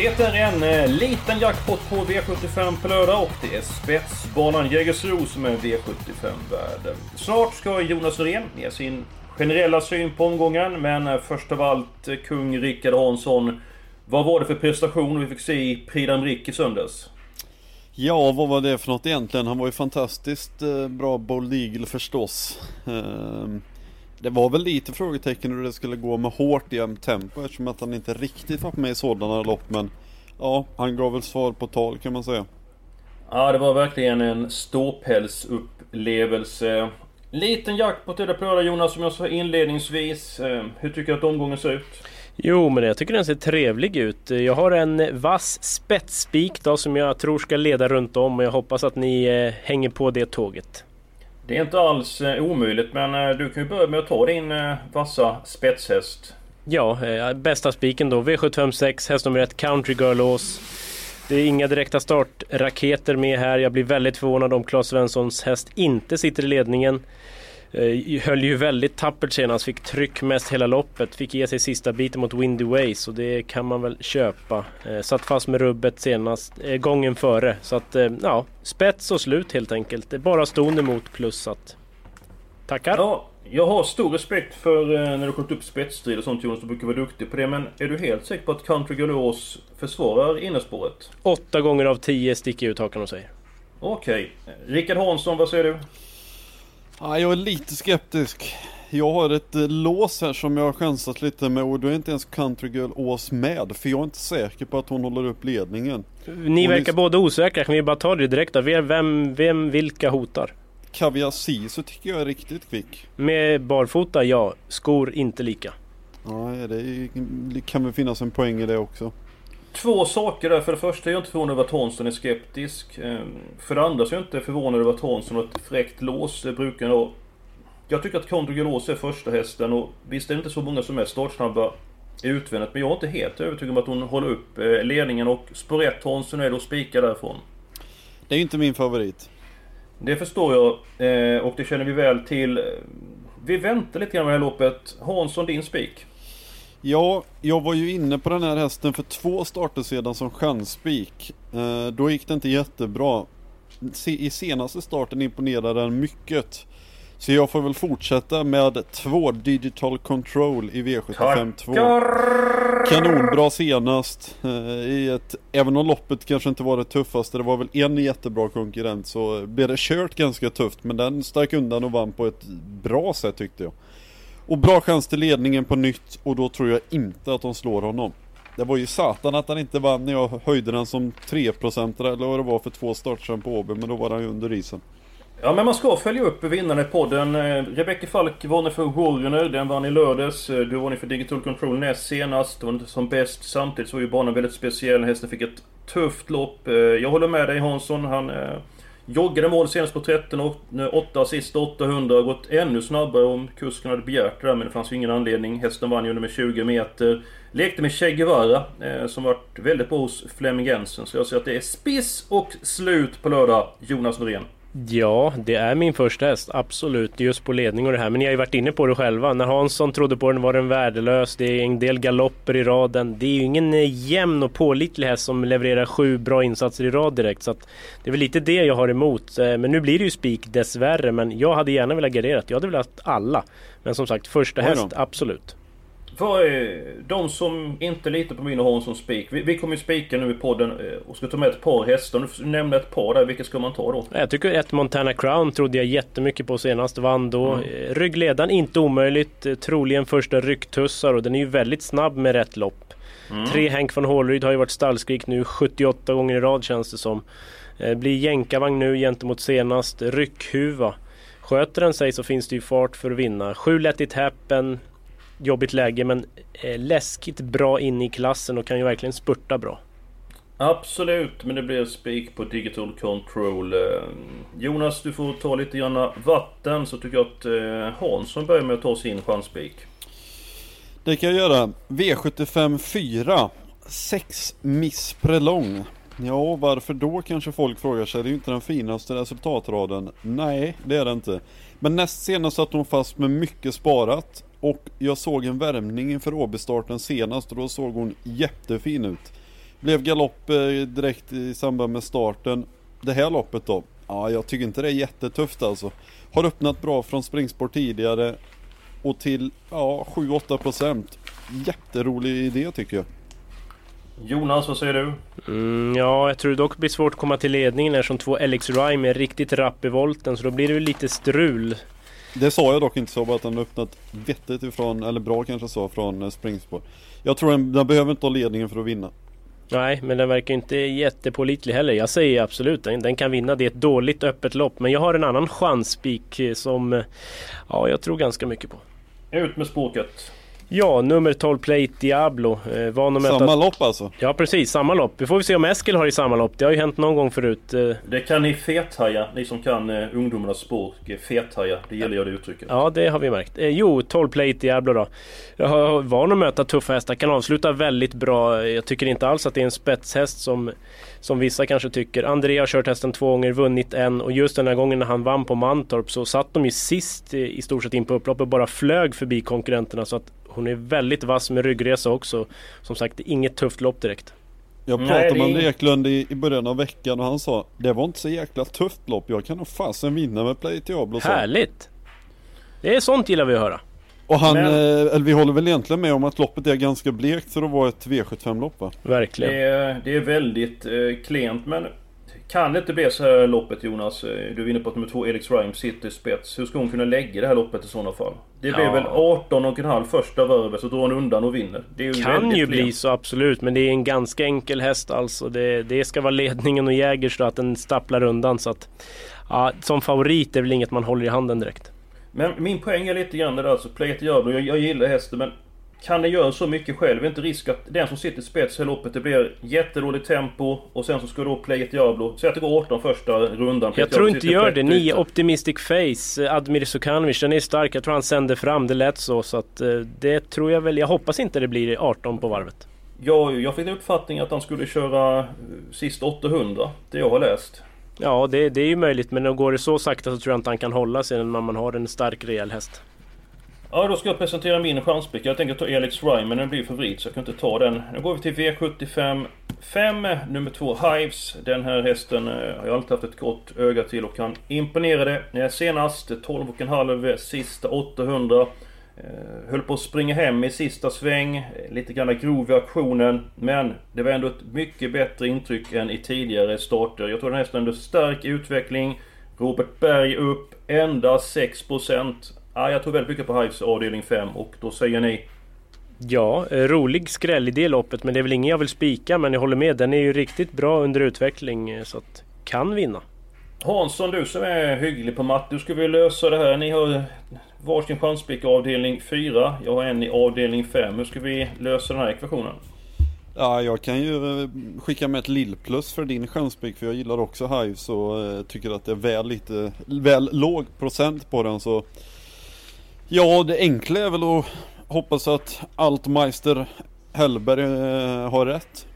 Det är en eh, liten jackpot på V75 på lördag och det är spetsbanan Jägersro som är V75-värd. Snart ska Jonas Norén ge sin generella syn på omgången, men eh, först av allt eh, kung Rickard Hansson. Vad var det för prestation vi fick se i Prix d'Amérique i söndags? Ja, vad var det för något egentligen? Han var ju fantastiskt bra Bold Eagle förstås. Ehm, det var väl lite frågetecken hur det skulle gå med hårt jämnt tempo eftersom att han inte riktigt var med i sådana lopp men Ja, han gav väl svar på tal kan man säga. Ja, det var verkligen en ståpälsupplevelse. Liten det på lördag Jonas, som jag sa inledningsvis. Eh, hur tycker du att omgången ser ut? Jo, men jag tycker den ser trevlig ut. Jag har en vass spetsspik då som jag tror ska leda runt om och jag hoppas att ni eh, hänger på det tåget. Det är inte alls eh, omöjligt men eh, du kan ju börja med att ta din eh, vassa spetshäst. Ja, bästa spiken då. V756, häst nummer 1, Country Girl Ås. Det är inga direkta startraketer med här. Jag blir väldigt förvånad om Claes Svenssons häst inte sitter i ledningen. Eh, höll ju väldigt tappert senast, fick tryck mest hela loppet. Fick ge sig sista biten mot Windy Ways och det kan man väl köpa. Eh, satt fast med rubbet senast, eh, gången före. Så att ja, spets och slut helt enkelt. Det är bara ston emot plus att... Tackar! Ja, jag har stor respekt för när du kommit upp spetsstrid och sånt Jonas, du brukar vara duktig på det. Men är du helt säker på att Country Galores försvarar innerspåret? Åtta gånger av tio sticker ut hakan och säger. Okej. Okay. Rickard Hansson, vad säger du? Ja, jag är lite skeptisk. Jag har ett eh, lås här som jag har chansat lite med och då är inte ens Country Girl Ås med. För jag är inte säker på att hon håller upp ledningen. Ni hon verkar är... båda osäkra. Kan vi bara ta det direkt då? Vem, vem, vilka hotar? Kaviar Sisu tycker jag är riktigt kvick. Med barfota, ja. Skor, inte lika. Nej, det kan väl finnas en poäng i det också. Två saker där. För det första är jag inte förvånad över att Hansson är skeptisk. Ehm, för det andra så är jag inte förvånad över att Hansson har ett fräckt lås. Det brukar jag Jag tycker att Condor är första hästen och visst är det inte så många som är startsnabba utvändigt. Men jag är inte helt övertygad om att hon håller upp eh, ledningen och spår 1 Hansson är då spika därifrån. Det är inte min favorit. Det förstår jag eh, och det känner vi väl till. Vi väntar lite grann med det här loppet. Hansson, din spik? Ja, jag var ju inne på den här hästen för två starter sedan som chanspik. Eh, då gick det inte jättebra. I senaste starten imponerade den mycket. Så jag får väl fortsätta med två Digital Control i V75 2. Kanonbra senast. Eh, I ett, även om loppet kanske inte var det tuffaste, det var väl en jättebra konkurrent så blev det kört ganska tufft. Men den stack undan och vann på ett bra sätt tyckte jag. Och bra chans till ledningen på nytt och då tror jag inte att de slår honom. Det var ju satan att han inte vann när jag höjde den som 3% eller vad det var för två starter på Åby, men då var han ju under isen. Ja men man ska följa upp vinnarna i podden. Eh, Rebecca Falk vann för Warrior den vann i lördags. Eh, du vann för Digital Control näst senast. Det var inte som bäst. Samtidigt så var ju banan väldigt speciell. Hästen fick ett tufft lopp. Eh, jag håller med dig Hansson. Han Joggade mål senast på 13, 8 eh, assist, 800. Gått ännu snabbare om kusken hade begärt det där, men det fanns ju ingen anledning. Hästen vann ju med 20 meter. Lekte med Che Guevara, eh, som varit väldigt bra hos Flemming Jensen. Så jag säger att det är spiss och slut på lördag, Jonas Norén. Ja, det är min första häst, absolut. Just på ledning och det här. Men ni har ju varit inne på det själva. När Hansson trodde på den var den värdelös. Det är en del galopper i raden. Det är ju ingen eh, jämn och pålitlig häst som levererar sju bra insatser i rad direkt. Så det är väl lite det jag har emot. Eh, men nu blir det ju spik dessvärre. Men jag hade gärna velat gardera. Jag hade velat alla. Men som sagt, första häst, absolut. Vad är de som inte litar på min och Hansson spik? Vi, vi kommer ju spika nu i podden eh, och ska ta med ett par hästar. Du nämnde ett par där, vilka ska man ta då? Jag tycker ett Montana Crown trodde jag jättemycket på senast. Vann då. Mm. Eh, ryggledaren, inte omöjligt. Eh, troligen första rycktussar och den är ju väldigt snabb med rätt lopp. Mm. Tre Henk von Hålryd har ju varit stallskrik nu 78 gånger i rad känns det som. Blir jänkarvagn nu gentemot senast. Ryckhuva. Sköter den sig så finns det ju fart för att vinna. Sju Let It Happen jobbigt läge men eh, läskigt bra in i klassen och kan ju verkligen spurta bra. Absolut, men det blir spik på Digital Control. Eh, Jonas, du får ta lite grann vatten så tycker jag att eh, Hansson börjar med att ta sin chansspik. Det kan jag göra. V75 4. 6 Miss Prelong. Ja, varför då kanske folk frågar sig. Det är ju inte den finaste resultatraden. Nej, det är det inte. Men näst senast satt hon fast med mycket sparat. Och jag såg en värmning inför Åbystarten senast och då såg hon jättefin ut. Blev galopp eh, direkt i samband med starten. Det här loppet då? Ja, jag tycker inte det är jättetufft alltså. Har öppnat bra från springspår tidigare och till ja, 7-8% Jätterolig idé tycker jag. Jonas, vad säger du? Mm, ja, jag tror dock det blir svårt att komma till ledningen eftersom två Alex Rhyme är riktigt rapp i volten så då blir det väl lite strul. Det sa jag dock inte så, bara att den har öppnat vettigt ifrån, eller bra kanske så, från eh, springspår. Jag tror den, den behöver inte ha ledningen för att vinna. Nej, men den verkar inte jättepålitlig heller. Jag säger absolut den, den kan vinna. Det är ett dåligt öppet lopp. Men jag har en annan chansspik eh, som eh, ja, jag tror ganska mycket på. Ut med spåket. Ja, nummer 12 Plate Diablo. Eh, van att samma lopp alltså? Ja precis, samma lopp. Vi får vi se om Eskil har i samma lopp. Det har ju hänt någon gång förut. Eh. Det kan ni fethaja, ni som kan eh, ungdomarnas språk. Fethaja, det gillar jag det uttrycket. Ja, det har vi märkt. Eh, jo, 12 Plate Diablo då. Jag har van att möta tuffa hästar, kan avsluta väldigt bra. Jag tycker inte alls att det är en spetshäst som som vissa kanske tycker. André har kört hästen två gånger, vunnit en och just den här gången när han vann på Mantorp så satt de ju sist i stort sett in på upploppet bara flög förbi konkurrenterna så att hon är väldigt vass med ryggresa också. Som sagt, inget tufft lopp direkt. Jag pratade med André Eklund i, i början av veckan och han sa Det var inte så jäkla tufft lopp. Jag kan nog fasen vinna med Play Diablo. Härligt! Det är sånt gillar vi att höra. Och han, Men... eh, vi håller väl egentligen med om att loppet är ganska blekt för att vara ett V75-lopp va? Verkligen. Det är, det är väldigt eh, klent men kan det inte bli så här loppet Jonas? Eh, du är inne på att nummer två Elix Rhyme sitter i spets. Hur ska hon kunna lägga det här loppet i sådana fall? Det blir ja. väl 18,5 första varvet så drar hon undan och vinner. Det ju kan ju bli så absolut men det är en ganska enkel häst alltså. Det, det ska vara ledningen och Jägers att den stapplar undan så att... Ja, som favorit är väl inget man håller i handen direkt. Men min poäng är lite grann det där alltså. Play it jag, jag gillar hästen men kan den göra så mycket själv? Är inte risk att den som sitter spets i loppet, det blir jättedåligt tempo och sen så ska då Play it Diablo... Säg att det går 18 första rundan. Jag tror inte gör det. 9 Optimistic Face, eh, Admir Sukanovic, den är stark. Jag tror han sänder fram, det lät så. Så att eh, det tror jag väl. Jag hoppas inte det blir 18 på varvet. Ja, jag fick en uppfattning att han skulle köra eh, sist 800. Det jag har läst. Ja, det, det är ju möjligt. Men går det så sakta så tror jag inte han kan hålla sig när man har en stark rejäl häst. Ja, då ska jag presentera min chanspick. Jag tänker ta Alex Ryan, men den blir favorit så jag kan inte ta den. Nu går vi till V75 5, nummer 2 Hives. Den här hästen eh, har jag alltid haft ett gott öga till och kan imponera det. Senast 12,5 sista 800. Eh, höll på att springa hem i sista sväng, eh, lite grann grov i aktionen. Men det var ändå ett mycket bättre intryck än i tidigare starter. Jag tror den hästen ändå stark utveckling. Robert Berg upp, endast 6%. Ja, jag tror väldigt mycket på Hives avdelning 5 och då säger ni? Ja, eh, rolig skräll i det loppet men det är väl ingen jag vill spika men jag håller med. Den är ju riktigt bra under utveckling eh, så att kan vinna. Hansson, du som är hygglig på matte. Hur ska vi lösa det här? Ni har varsin chanspik i avdelning 4. Jag har en i avdelning 5. Hur ska vi lösa den här ekvationen? Ja, jag kan ju eh, skicka med ett lillplus för din chanspik för jag gillar också Hives och tycker att det är väl lite, väl låg procent på den så Ja, det enkla är väl att hoppas att Altmeister Hellberg eh, har rätt.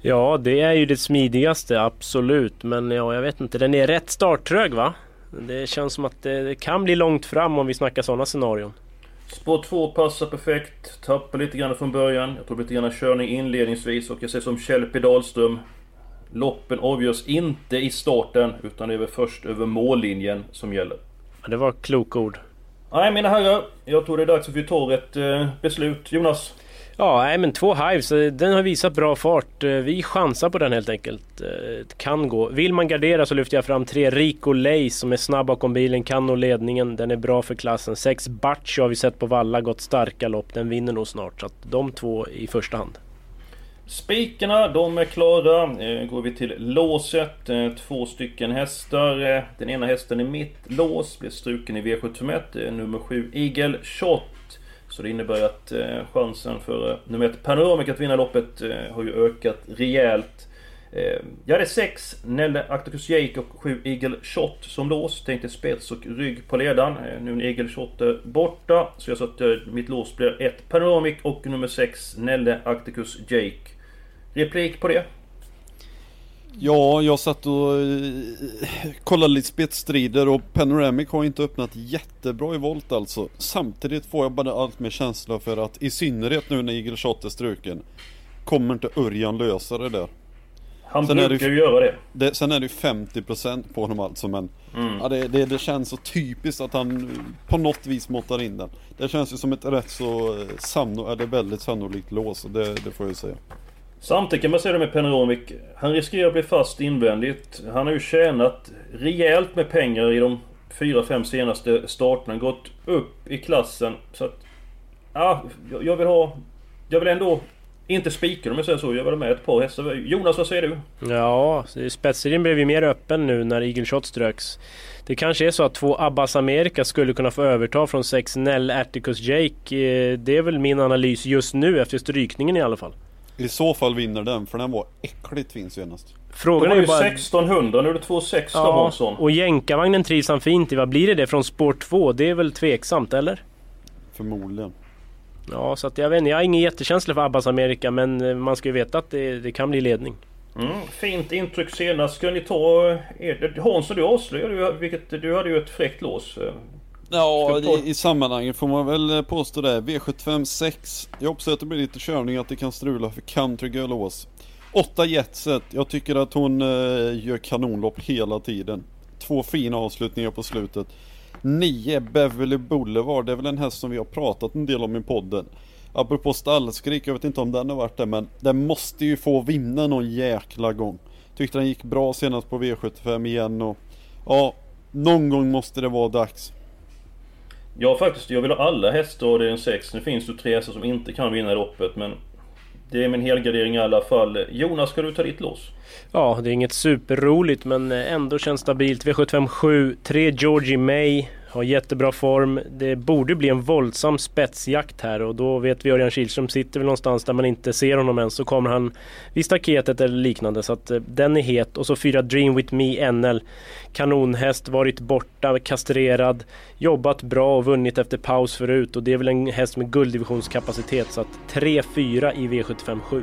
Ja, det är ju det smidigaste, absolut. Men ja, jag vet inte. Den är rätt starttrög va? Det känns som att det kan bli långt fram om vi snackar sådana scenarion. Spår 2 passar perfekt. Tappar lite grann från början. Jag tror lite grann körning inledningsvis och jag ser som Kjell P Dahlström. Loppen avgörs inte i starten utan det är väl först över mållinjen som gäller. Ja, det var kloka ord. Nej mina herrar, jag tror det är dags att vi tar ett eh, beslut. Jonas? Ja, nej, men två Hives, eh, den har visat bra fart. Eh, vi chansar på den helt enkelt. Eh, det kan gå. Vill man gardera så lyfter jag fram tre Rico Lay som är snabb bakom bilen, kan nå ledningen. Den är bra för klassen. Sex Bacho har vi sett på Valla, gått starka lopp. Den vinner nog snart. Så att de två i första hand. Spikarna, de är klara. Nu går vi till låset. Eh, två stycken hästar. Eh, den ena hästen i mitt lås blir struken i V751. Nummer 7 Eagle Shot. Så det innebär att chansen för nummer 1 Panoramic att vinna loppet har ju ökat rejält. Jag hade 6 Nelle Acticus Jake och 7 Eagle Shot som lås. Tänkte spets och rygg på ledaren. Nu när Eagle Shot är borta. Så jag sa att mitt lås blir 1 Panoramic och nummer 6 Nelle Acticus Jake. Replik på det? Ja, jag satt och eh, kollade lite spetsstrider och Panoramic har inte öppnat jättebra i volt alltså. Samtidigt får jag bara allt mer känsla för att i synnerhet nu när Eagle Shot är struken kommer inte Örjan lösa det där. Han Sen brukar ju- ju göra det. Det, sen är det ju 50% på honom alltså men Mm. ja, det, det, det känns så typiskt att han på något vis måttar in den. Det känns ju som ett rätt så eh, sanno, eller väldigt sannolikt lås, det, det får jag ju säga. Samtidigt kan man säga det med Peneromic Han riskerar att bli fast invändigt. Han har ju tjänat rejält med pengar i de fyra, fem senaste starterna. Gått upp i klassen. Så att... Ja, jag- vill ha... Jag vill ändå inte spika om jag säger så. Jag vill ha med ett par hästar. Jonas, vad säger du? Ja, spetsserien blev ju mer öppen nu när Eagle Shot ströks. Det kanske är så att två Abbas America skulle kunna få överta från sex Nell Atticus Jake. Eh, det är väl min analys just nu efter strykningen i alla fall. I så fall vinner den, för den var äckligt fin senast. Frågan är ju bara... 1600, nu är det 2,600 Ja, Hansson. och jänkarvagnen trivs han fint i. Vad blir det det från spår 2? Det är väl tveksamt, eller? Förmodligen. Ja, så att jag vet inte. Jag har ingen jättekänsla för Abbas America, men eh, man ska ju veta att det, det kan bli ledning. Mm, fint intryck senast. Ska ni ta... eh, er- Hansson, du avslöjade ju vilket... Du hade ju ett fräckt lås. Ja, i, i sammanhanget får man väl eh, påstå det. V75 6. Jag hoppas att det blir lite körning, att det kan strula för Country Girl Ås. 8 Jetset. Jag tycker att hon eh, gör kanonlopp hela tiden. Två fina avslutningar på slutet. 9 Beverly Boulevard. Det är väl en häst som vi har pratat en del om i podden. Apropå stallskrik, jag vet inte om den har varit där men den måste ju få vinna någon jäkla gång. Tyckte den gick bra senast på V75 igen och ja, någon gång måste det vara dags. Ja faktiskt, jag vill ha alla hästar och det är en 6. Nu finns det tre hästar som inte kan vinna loppet men... Det är min helgardering i alla fall. Jonas, ska du ta ditt lås? Ja, det är inget superroligt men eh, ändå känns stabilt. V75 7, 3 Georgie May. Har jättebra form. Det borde bli en våldsam spetsjakt här och då vet vi Örjan Kihlström sitter väl någonstans där man inte ser honom än så kommer han vid staketet eller liknande så att eh, den är het. Och så 4 Dream With Me NL. Kanonhäst, varit borta, kastrerad, jobbat bra och vunnit efter paus förut och det är väl en häst med gulddivisionskapacitet så att 3-4 i V75 7.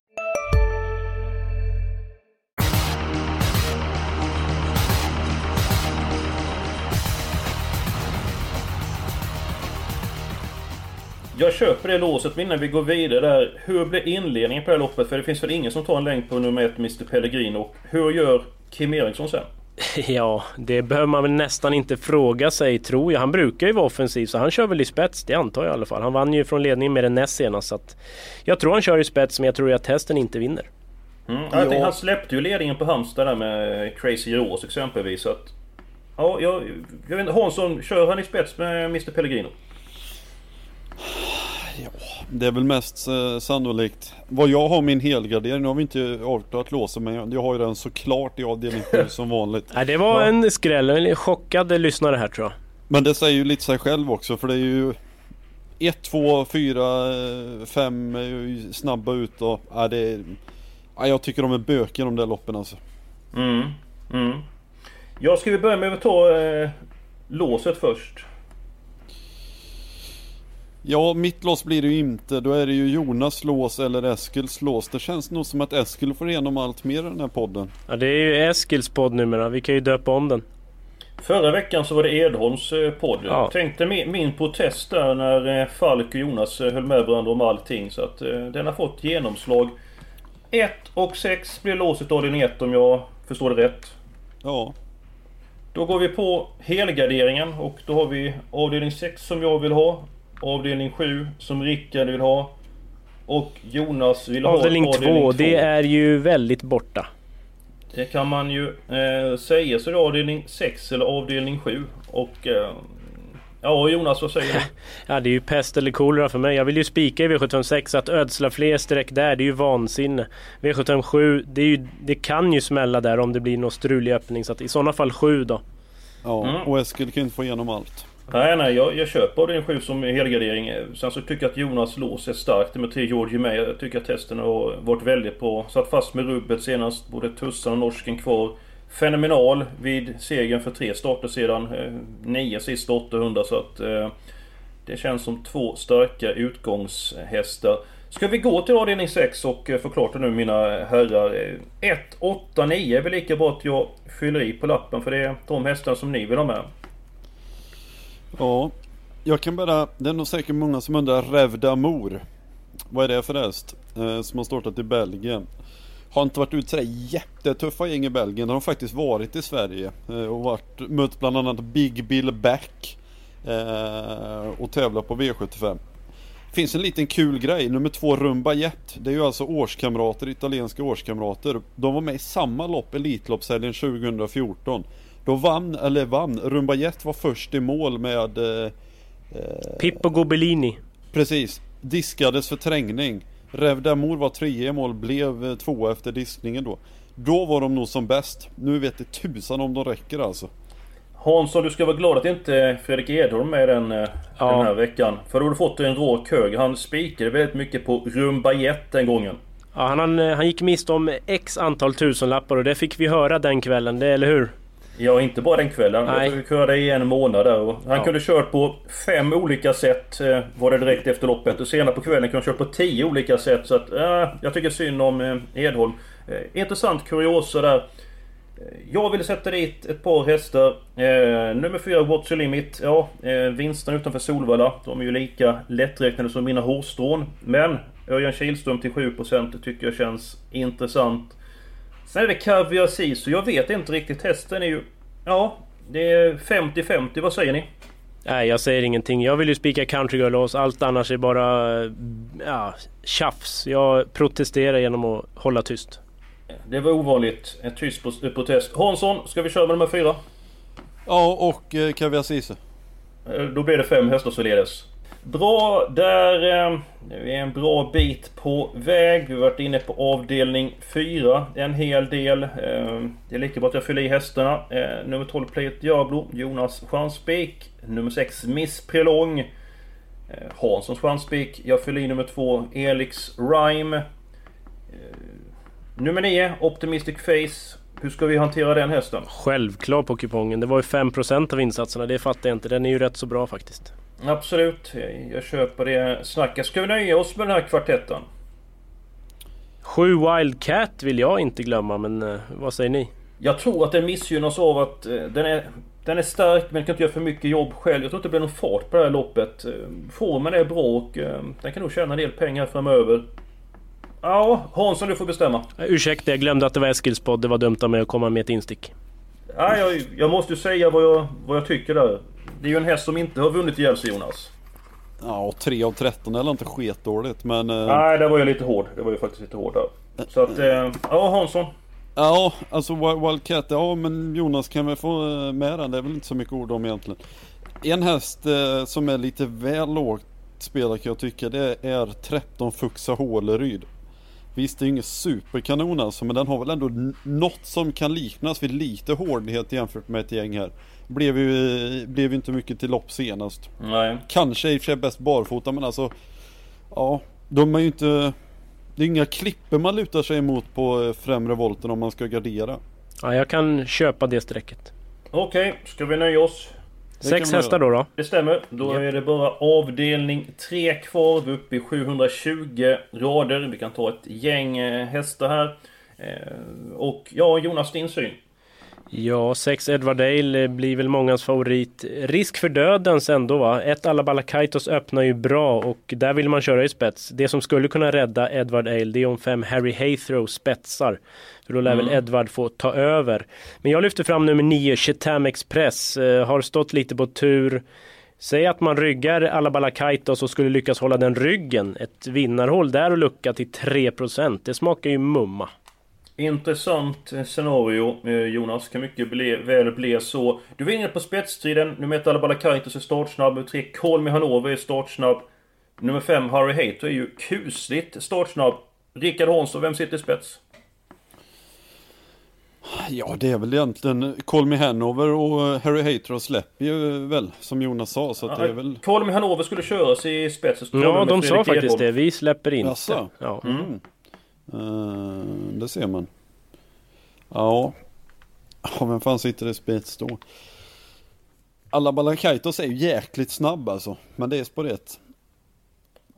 Jag köper det låset men innan vi går vidare där. Hur blir inledningen på det här loppet? För det finns väl ingen som tar en längd på nummer ett, Mr Pellegrino. Och hur gör Kim Eriksson sen? Ja, det behöver man väl nästan inte fråga sig tror jag. Han brukar ju vara offensiv så han kör väl i spets, det antar jag i alla fall. Han vann ju från ledningen med den näst senast så att Jag tror han kör i spets men jag tror att hästen inte vinner. Mm. Jag tänkte, han släppte ju ledningen på Halmstad där med Crazy Rose exempelvis. Så att, ja, jag, jag vet inte, Hansson, kör han i spets med Mr Pellegrino? Det är väl mest eh, sannolikt. Vad jag har min helgardering, nu har vi inte avklarat låsen men jag, jag har ju den såklart i avdelning 7 som vanligt. Nej, det var en skräll, en chockad lyssnare här tror jag. Men det säger ju lite sig själv också för det är ju 1, 2, 4, 5 är ju snabba ut och ja, det är, Ja, jag tycker de är bökiga de där loppen alltså. Mm. Mm. Ja, ska vi börja med att ta eh, låset först? Ja, mitt lås blir det ju inte. Då är det ju Jonas lås eller Eskils lås. Det känns nog som att Eskil får igenom allt mer i den här podden. Ja, det är ju Eskils podd numera. Vi kan ju döpa om den. Förra veckan så var det Edholms eh, podd. Ja. Tänkte min, min protest där när eh, Falk och Jonas eh, höll med varandra om allting. Så att den har fått genomslag. 1 och 6 blir låset avdelning 1 om jag förstår det rätt. Ja. Då går vi på helgarderingen och då har vi avdelning 6 som jag vill ha. Avdelning 7 som Rickard vill ha. Och Jonas vill Avdelning ha 2, det är ju väldigt borta. Det kan man ju eh, säga. Så det är avdelning 6 eller avdelning 7. Och... Eh, ja Jonas, vad säger du? Ja, det är ju pest eller kolera för mig. Jag vill ju spika i V756 att ödsla fler streck där, det är ju vansinne. V757, det, är ju, det kan ju smälla där om det blir någon strulig öppning. Så att i sådana fall 7 då. Ja, Mm. och Eskil kan inte få igenom allt. Nej, nej, jag, jag köper avdelning 7 som helgardering. Sen så tycker jag att Jonas lås är starkt med tre Georgie med. Jag tycker att testen har varit väldigt bra. Satt fast med rubbet senast. Både Tussan och norsken kvar. Fenomenal vid segern för tre starter sedan. Eh, nio sista 800 så att... Eh, det känns som två starka utgångshästar. Ska vi gå till avdelning 6 och eh, förklara nu mina herrar. 1, 8, 9 är väl lika bra att jag fyller i på lappen för det är de hästarna som ni vill ha med. Ja, jag kan bara, det är nog säkert många som undrar Rev d'Amour. Vad är det för häst? Eh, som har startat i Belgien. Har inte varit ut sådär jättetuffa gäng i Belgien. De har faktiskt varit i Sverige. Eh, och varit, mött bland annat Big Bill Back. Eh, och tävlat på V75. Finns en liten kul grej, nummer två Rumba Jet. Det är ju alltså årskamrater, italienska årskamrater. De var med i samma lopp, Elitloppshelgen 2014. Då vann, eller vann, Rumba Jet var först i mål med... Eh, eh, Pippo Gobellini. Precis. Diskades för trängning. Rev Damour var trea i mål, blev eh, tvåa efter diskningen då. Då var de nog som bäst. Nu vet det tusan om de räcker alltså. Hansson, du ska vara glad att inte Fredrik Edholm är den, eh, Ja. den här veckan. För då har du fått en rak hög. Han spikade väldigt mycket på Rumba Jet den gången. Ja, han, han, han gick miste om x antal tusenlappar och det fick vi höra den kvällen, det, eller hur? Ja, inte bara den kvällen. Nej. Höra det i en månad där. Och han Ja. kunde kört på fem olika sätt eh, var det direkt efter loppet. Och senare på kvällen kunde han kört på tio olika sätt. Så att, eh, jag tycker synd om eh, Edholm. Eh, intressant kuriosa där. Jag ville sätta dit ett par hästar. Eh, nummer fyra, What's Your Limit. Ja, eh, vinsten utanför Solvalla. De är ju lika lätträknade som mina hårstrån. Men Örjan Kihlström till 7% det tycker jag känns intressant. Sen är det Caviar Sisu. Jag vet inte riktigt. Hästen är ju... Ja, det är 50-50. Vad säger ni? Nej, jag säger ingenting. Jag vill ju spika Country Girl Loss. Allt annars är bara eh, ja, tjafs. Jag protesterar genom att hålla tyst. Det var ovanligt. En tyst pro- protest. Hansson, ska vi köra med nummer fyra? Ja, och eh, Kaviar Ceesay. Eh, Då blir det fem hästar således. Bra, där eh, vi är en bra bit på väg. Vi har varit inne på avdelning 4 en hel del. Eh, det är lika bra att jag fyller i hästarna. Eh, nummer 12 Playet Diablo, Jonas Chanspik. Nummer 6 Miss Prelong. Eh, Hanssons Chanspik. Jag fyller i nummer 2 Elix Rhyme. Eh, nummer 9 Optimistic Face. Hur ska vi hantera den hästen? Självklart på kupongen. Det var ju 5% av insatserna. Det fattar jag inte. Den är ju rätt så bra faktiskt. Absolut, jag köper det snacket. Ska vi nöja oss med den här kvartetten? Sju Wildcat vill jag inte glömma, men eh, vad säger ni? Jag tror att den missgynnas av att eh, den är, den är stark men kan inte göra för mycket jobb själv. Jag tror inte det blir någon fart på det här loppet. Eh, Formen är bra och eh, den kan nog tjäna en del pengar framöver. Ja, Hansson du får bestämma. Eh, Ursäkta, jag glömde att det var Eskils podd. Det var dumt av mig att komma med ett instick. Ja, jag, jag måste ju säga vad jag, vad jag tycker där. Det är ju en häst som inte har vunnit ihjäl sig Jonas. Ja, och 3 av 13 är inte sketdåligt men... eh, Nej, det var ju lite hård. Det var ju faktiskt lite hård där. Så att, eh, ja Hansson. Ja, alltså Wild- Wildcat, ja men Jonas kan väl få eh, med den. Det är väl inte så mycket ord om egentligen. En häst eh, som är lite väl lågt spelad kan jag tycka det är 13 Fuxa Håleryd. Visst det är ingen superkanon alltså men den har väl ändå något som kan liknas vid lite hårdhet jämfört med ett gäng här. Blev ju, blev ju inte mycket till lopp senast. Nej. Kanske i och för sig bäst barfota men alltså Ja, de är ju inte Det är inga klippor man lutar sig emot på eh, främre volten om man ska gardera. Ja, jag kan köpa det strecket. Okej, ska vi nöja oss? Sex hästar då då? Det stämmer. Då är det bara avdelning 3 kvar. Vi är uppe i 720 rader. Vi kan ta ett gäng eh, hästar här. Eh, Och ja, Jonas, din syn? Ja, 6 Edward Dale blir väl mångas favorit. Risk för dödens ändå va? Ett Alla Balakaitos öppnar ju bra och där vill man köra i spets. Det som skulle kunna rädda Edward Dale det är om fem Harry Haythrow spetsar. För då lär Mm. väl Edward få ta över. Men jag lyfter fram nummer 9, Chetam Express. Eh, har stått lite på tur. Säg att man ryggar alla Balakaitos och skulle lyckas hålla den ryggen. Ett vinnarhåll där och lucka till 3%. Det smakar ju mumma. Intressant eh, scenario eh, Jonas, kan mycket bli, väl bli så. Du var inne på spetstriden, nummer 1 Alabala Kaitos är startsnabb, nummer 3 Kolmi Hanover är startsnabb. Nummer 5 Harry Hater är ju kusligt startsnabb. Rickard Hansson, vem sitter i spets? Ja, det är väl egentligen Me Hanover och eh, Harry Hater och släpper ju väl, som Jonas sa. Så att det är väl... Kolmi Hanover skulle köras i spets. så Ja, de sa faktiskt Edholm. det. Vi släpper inte. Jaså? Ja. Mm. Eh, det ser man. Ja. Ja, vem fan sitter i spets då? Alla Balakaitos är ju jäkligt snabb alltså. Men det är spår ett.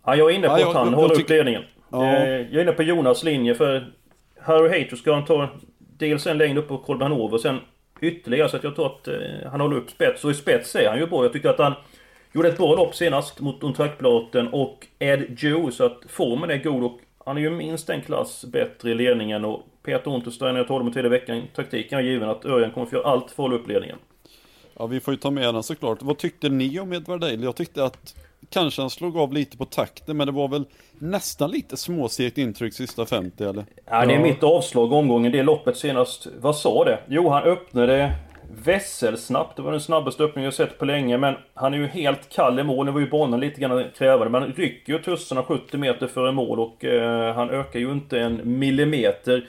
Ja, jag är inne på Ja, jag- att han jag håller upp tycker- ledningen. Ja. Eh, Jag är inne på Jonas linje för Harry Hater ska han ta dels en längd upp på Kolben Hanover och sen ytterligare så att jag tror att eh, han håller upp spets. Och i spets är han ju bra. Jag tycker att han gjorde ett bra lopp senast mot Untrackplaten och Ed Joe så att formen är god och han är ju minst en klass bättre i ledningen och Peter Untersteiner, jag talade med tredje veckan, taktiken är given att Örjan kommer att göra allt för att hålla upp ledningen. Ja, vi får ju ta med den såklart. Vad tyckte ni om Edward Dale? Jag tyckte att kanske han slog av lite på takten, men det var väl nästan lite småsegt intryck sista 50 eller? Ja, det är mitt avslag omgången. Det loppet senast. Vad sa det? Jo, han öppnade vässelsnabbt. Det var den snabbaste öppningen jag sett på länge. Men han är ju helt kall i mål. Nu var ju banan lite grann krävande. Men han rycker ju tussarna 70 meter före mål och eh, han ökar ju inte en millimeter.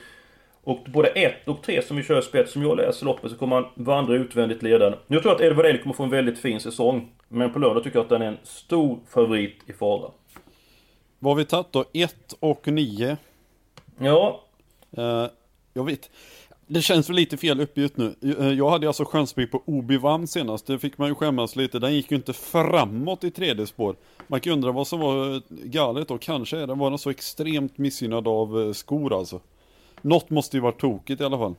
Och både 1 och 3 som vi kör spets, som jag läser loppet, så kommer han vandra utvändigt ledande. Jag tror att Edward Dale kommer få en väldigt fin säsong. Men på lördag tycker jag att den är en stor favorit i fara. Vad har vi tagit då? 1 och 9. Ja. Eh, jag vet. Det känns väl lite fel uppgift nu. Eh, jag hade alltså chanspik på Obi-Wan senast. Det fick man ju skämmas lite. Den gick ju inte framåt i tredje spår. Man kan ju undra vad som var eh, galet då. Kanske är den var den så extremt missgynnad av eh, skor alltså. Något måste ju vara tokigt i alla fall.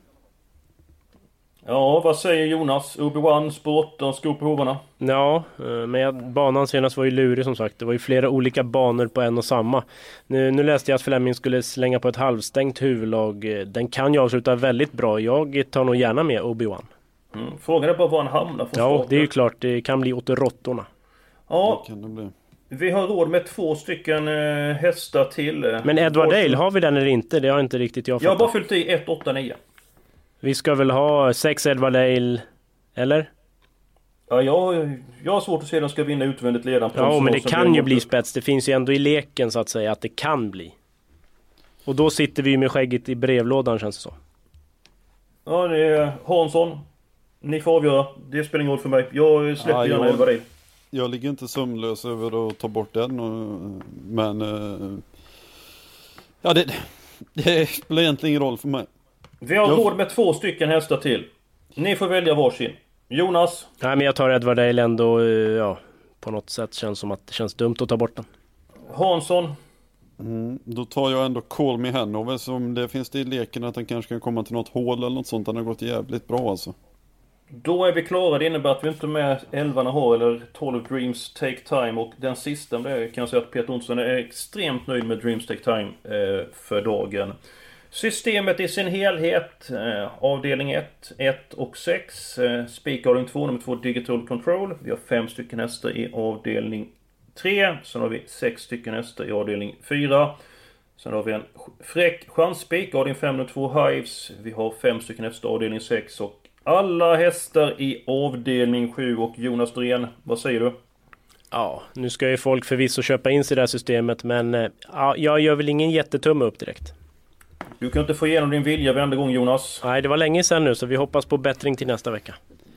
Ja, vad säger Jonas? Obi-Wan, sport och skor på hovarna? Ja, eh, men banan senast var ju lurig som sagt. Det var ju flera olika banor på en och samma. Nu, nu läste jag att Fleming skulle slänga på ett halvstängt huvudlag. Eh, Den kan ju avsluta väldigt bra. Jag tar nog gärna med Obi-Wan. Mm. Frågan är bara var han hamnar Ja, det är ju klart. Det kan bli åt råttorna. Ja, Kan det bli. vi har råd med två stycken eh, hästar till. Men Edward Dale, har vi den eller inte? Det har inte riktigt jag Jag har bara fattat. fyllt i 1, 8, 9. Vi ska väl ha sex Edward Dale, eller? Ja, jag, jag har svårt att se att de ska vinna utvändigt ledaren Ja, men det kan ju bli spets. Det finns ju ändå i leken så att säga att det kan bli. Och då sitter vi ju med skägget i brevlådan känns det som. Ja, det är Hansson. Ni får avgöra. Det spelar ingen roll för mig. Jag släpper Ja, gärna jag- Edward Dale. Jag ligger inte sömnlös över att ta bort den. Och, men... eh, Ja, det, det spelar egentligen ingen roll för mig. Vi har Jag- råd med två stycken hästar till. Ni får välja varsin. Jonas? Nej, men jag tar Edward Dale ändå. eh, Ja, på något sätt känns som att det känns dumt att ta bort den. Hansson? Mm, då tar jag ändå Call Me Hanover som det finns det i leken att han kanske kan komma till något hål eller något sånt. Han har gått jävligt bra alltså. Då är vi klara. Det innebär att vi inte är med 11 har eller 12 Dreams Take Time. Och den sista, det kan jag säga att Peter Olsson är extremt nöjd med Dreams Take Time eh, för dagen. Systemet i sin helhet. Eh, avdelning 1, 1 och 6. Eh, Spikavdelning 2, nummer 2 Digital Control. Vi har fem stycken hästar i avdelning 3. Sen har vi sex stycken hästar i avdelning 4. Sen har vi en fräck chansspik, avdelning 5 och 2 Hives. Vi har fem stycken hästar, i avdelning 6 och alla hästar i avdelning 7. Och Jonas Dorén, vad säger du? Ja, nu ska ju folk förvisso köpa in sig i det här systemet, men eh, ja, jag gör väl ingen jättetumme upp direkt. Du kan inte få igenom din vilja varenda gång Jonas. Nej, det var länge sedan nu, så vi hoppas på bättring till nästa vecka.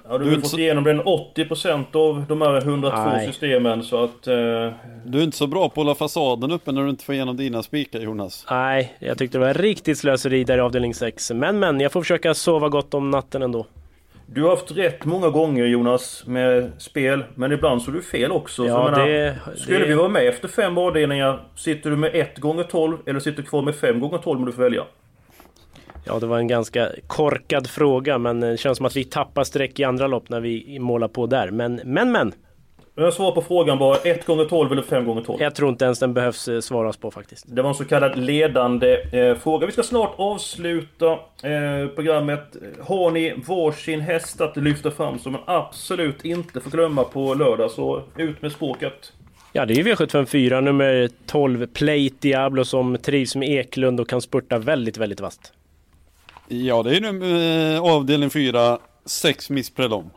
Ja, du har fått så- igenom den 80% av de här 102 Nej. systemen så att... Eh, Du är inte så bra på att hålla fasaden uppe när du inte får igenom dina spikar Jonas. Nej, jag tyckte det var riktigt slöseri där i avdelning 6. Men men, jag får försöka sova gott om natten ändå. Du har haft rätt många gånger Jonas med spel, men ibland så är du fel också. Ja, menar, det- Skulle det- vi vara med efter fem avdelningar, sitter du med 1 gånger 12 eller sitter du kvar med 5 gånger 12 om du får välja? Ja, det var en ganska korkad fråga, men det känns som att vi tappar streck i andra lopp när vi målar på där. Men, men, men! Jag svarar på frågan bara 1 gånger 12 eller 5 gånger 12 Jag tror inte ens den behövs eh, svaras på faktiskt. Det var en så kallad ledande eh, fråga. Vi ska snart avsluta eh, programmet. Har ni varsin häst att lyfta fram som man absolut inte får glömma på lördag så ut med språket. Ja, det är ju V754 nummer 12 Plate Diablo som trivs med Eklund och kan spurta väldigt, väldigt vasst. Ja, det är nu eh, avdelning 4, 6 Miss Prelom.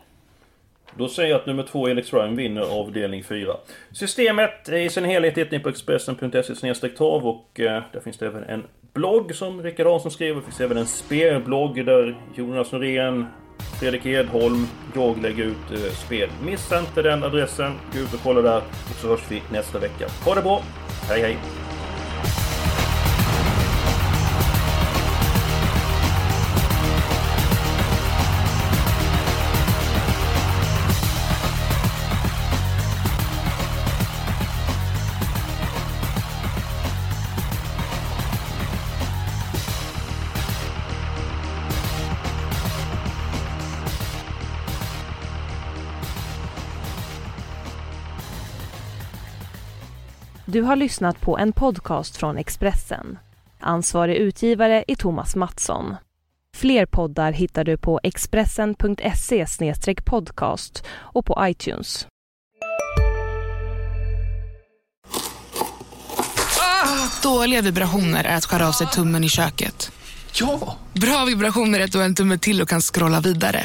Då säger jag att nummer två Elix Rhyme vinner avdelning 4. Systemet i sin helhet hittar ni på Expressen.se trav och eh, där finns det även en blogg som Rickard Hansson skriver. Det finns även en spelblogg där Jonas Norén, Fredrik Edholm, jag lägger ut eh, spel. Missa inte den adressen. Gå ut och kolla där. Och så hörs vi nästa vecka. Ha det bra! Hej hej! Du har lyssnat på en podcast från Expressen. Ansvarig utgivare är Thomas Mattsson. Fler poddar hittar du på expressen.se podcast och på iTunes. Dåliga vibrationer är att skära av sig tummen i köket. Ja! Bra vibrationer är att du har en tumme till och kan scrolla vidare.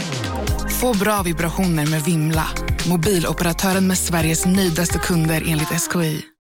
Få bra vibrationer med Vimla. Mobiloperatören med Sveriges nöjdaste kunder enligt SKI.